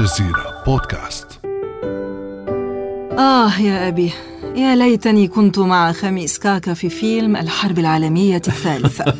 الجزيرة بودكاست. آه يا أبي يا ليتني كنت مع خميس كاكا في فيلم الحرب العالمية الثالثة.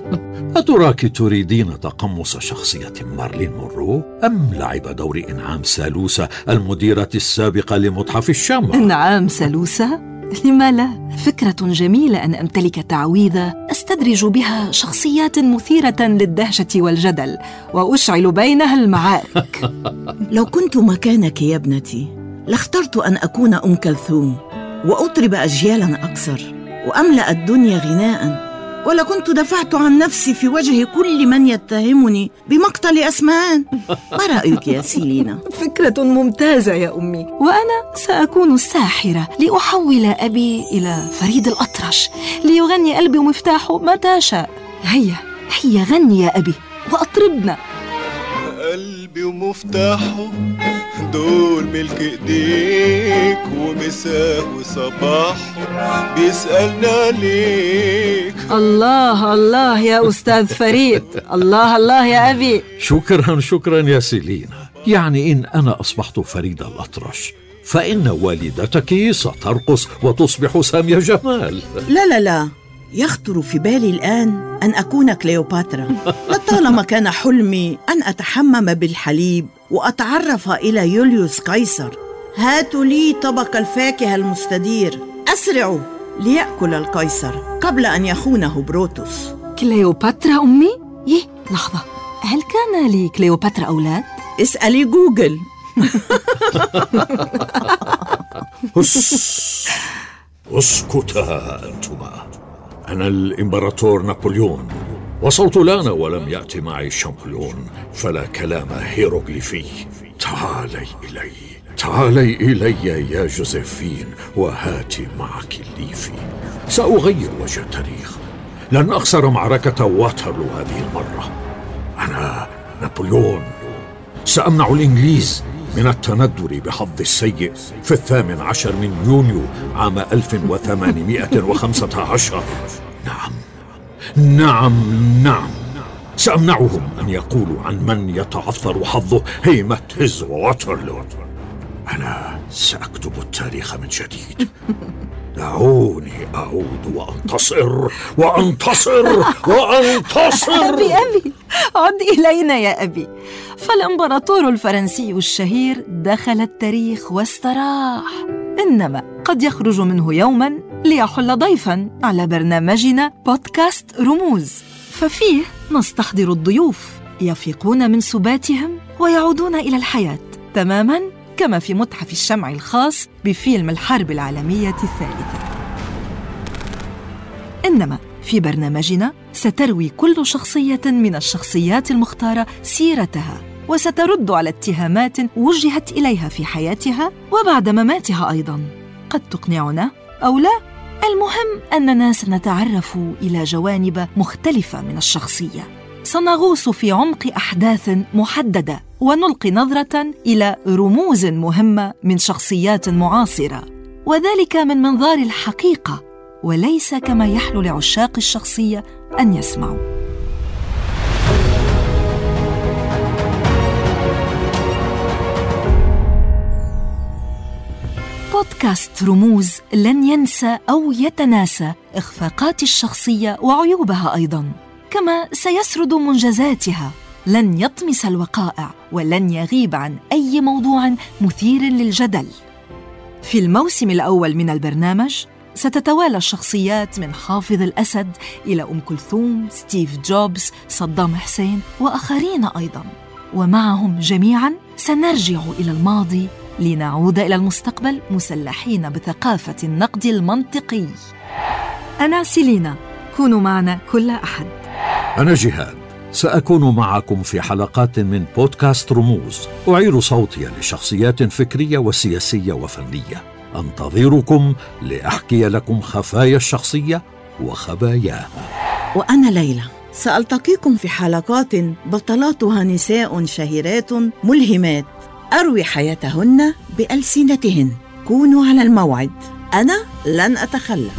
أتراك تريدين تقمص شخصية مارلين مونرو؟ أم لعب دور إنعام سالوسة المديرة السابقة لمتحف الشمع؟ نعم سلوسة لما لا فكرة جميلة أن أمتلك تعويذة أستدرج بها شخصيات مثيرة للدهشة والجدل وأشعل بينها المعارك. لو كنت مكانك يا ابنتي لاخترت أن أكون أم كلثوم وأطرب اجيالا أكثر وأملأ الدنيا غناء. ولكنت دفعت عن نفسي في وجه كل من يتهمني بمقتل اسمان ما رأيك يا سيلينا؟ فكرة ممتازة يا أمي. وأنا سأكون الساحرة لأحول أبي إلى فريد الأطرش ليغني قلبي ومفتاحه متى شاء. هيا هيا غني يا أبي وأطربنا. قلبي ومفتاحه دول ملك إيديك ومساه وصباحه بيسألنا عليك الله الله يا أستاذ فريد. الله الله يا أبي. شكرا شكرا يا سيلينا. يعني إن أنا أصبحت فريد الأطرش فإن والدتك سترقص وتصبح سامية جمال. لا لا لا. يخطر في بالي الآن أن أكون كليوباترا. لطالما كان حلمي أن أتحمم بالحليب وأتعرف إلى يوليوس قيصر. هاتوا لي طبق الفاكهة المستدير. أسرعوا ليأكل القيصر قبل أن يخونه بروتوس. كليوباترا أمي؟ يه لحظة. هل كان لكليوباترا أولاد؟ اسألي جوجل. هس. اسكتا أنتما. أنا الإمبراطور نابليون. وصلت أنا ولم يأتي معي شامبليون فلا كلام هيروغليفي. تعالي إلي. تعالي إلي يا جوزيفين وهاتي معك الليفي. سأغير وجه التاريخ. لن أخسر معركة واترلو هذه المرة. أنا نابليون. سأمنع الإنجليز من التندر بحظ السيء في الثامن عشر من يونيو عام 1815 نعم. نعم نعم. سأمنعهم أن يقولوا عن من يتعثر حظه هيمة هز وواترلو أنا سأكتب التاريخ من جديد. دعوني أعود وأنتصر وأنتصر وأنتصر. أبي أبي. عد إلينا يا أبي. فالإمبراطور الفرنسي الشهير دخل التاريخ واستراح. إنما قد يخرج منه يوما ليحل ضيفا على برنامجنا بودكاست رموز. ففيه نستحضر الضيوف. يفيقون من سباتهم ويعودون إلى الحياة تماما كما في متحف الشمع الخاص بفيلم الحرب العالمية الثالثة. إنما في برنامجنا ستروي كل شخصية من الشخصيات المختارة سيرتها وسترد على اتهامات وجهت إليها في حياتها وبعد مماتها أيضا. قد تقنعنا أو لا؟ المهم أننا سنتعرف إلى جوانب مختلفة من الشخصية. سنغوص في عمق أحداث محددة ونلقي نظرة إلى رموز مهمة من شخصيات معاصرة وذلك من منظار الحقيقة وليس كما يحلو لعشاق الشخصية أن يسمعوا. بودكاست رموز لن ينسى أو يتناسى إخفاقات الشخصية وعيوبها أيضاً. كما سيسرد منجزاتها. لن يطمس الوقائع ولن يغيب عن أي موضوع مثير للجدل. في الموسم الأول من البرنامج ستتوالى الشخصيات من حافظ الأسد إلى أم كلثوم، ستيف جوبز، صدام حسين وآخرين أيضاً. ومعهم جميعاً سنرجع إلى الماضي لنعود إلى المستقبل مسلحين بثقافة النقد المنطقي. أنا سيلينا كونوا معنا كل أحد. أنا جهاد سأكون معكم في حلقات من بودكاست رموز. أعير صوتي لشخصيات فكرية وسياسية وفنية. أنتظركم لأحكي لكم خفايا الشخصية وخباياها. وأنا ليلى سألتقيكم في حلقات بطلاتها نساء شهيرات ملهمات. أروي حياتهن بألسنتهن. كونوا على الموعد. أنا لن أتخلف.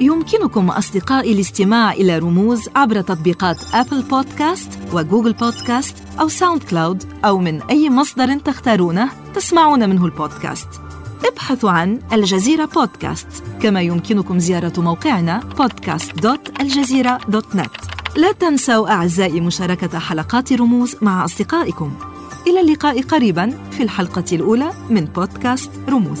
يمكنكم أصدقائي الاستماع إلى رموز عبر تطبيقات Apple Podcast و Google Podcast أو SoundCloud أو من أي مصدر تختارونه تسمعون منه البودكاست. ابحثوا عن الجزيرة بودكاست. كما يمكنكم زيارة موقعنا podcast.aljazeera.net لا تنسوا أعزائي مشاركة حلقات رموز مع أصدقائكم. إلى اللقاء قريبا في الحلقة الأولى من بودكاست رموز.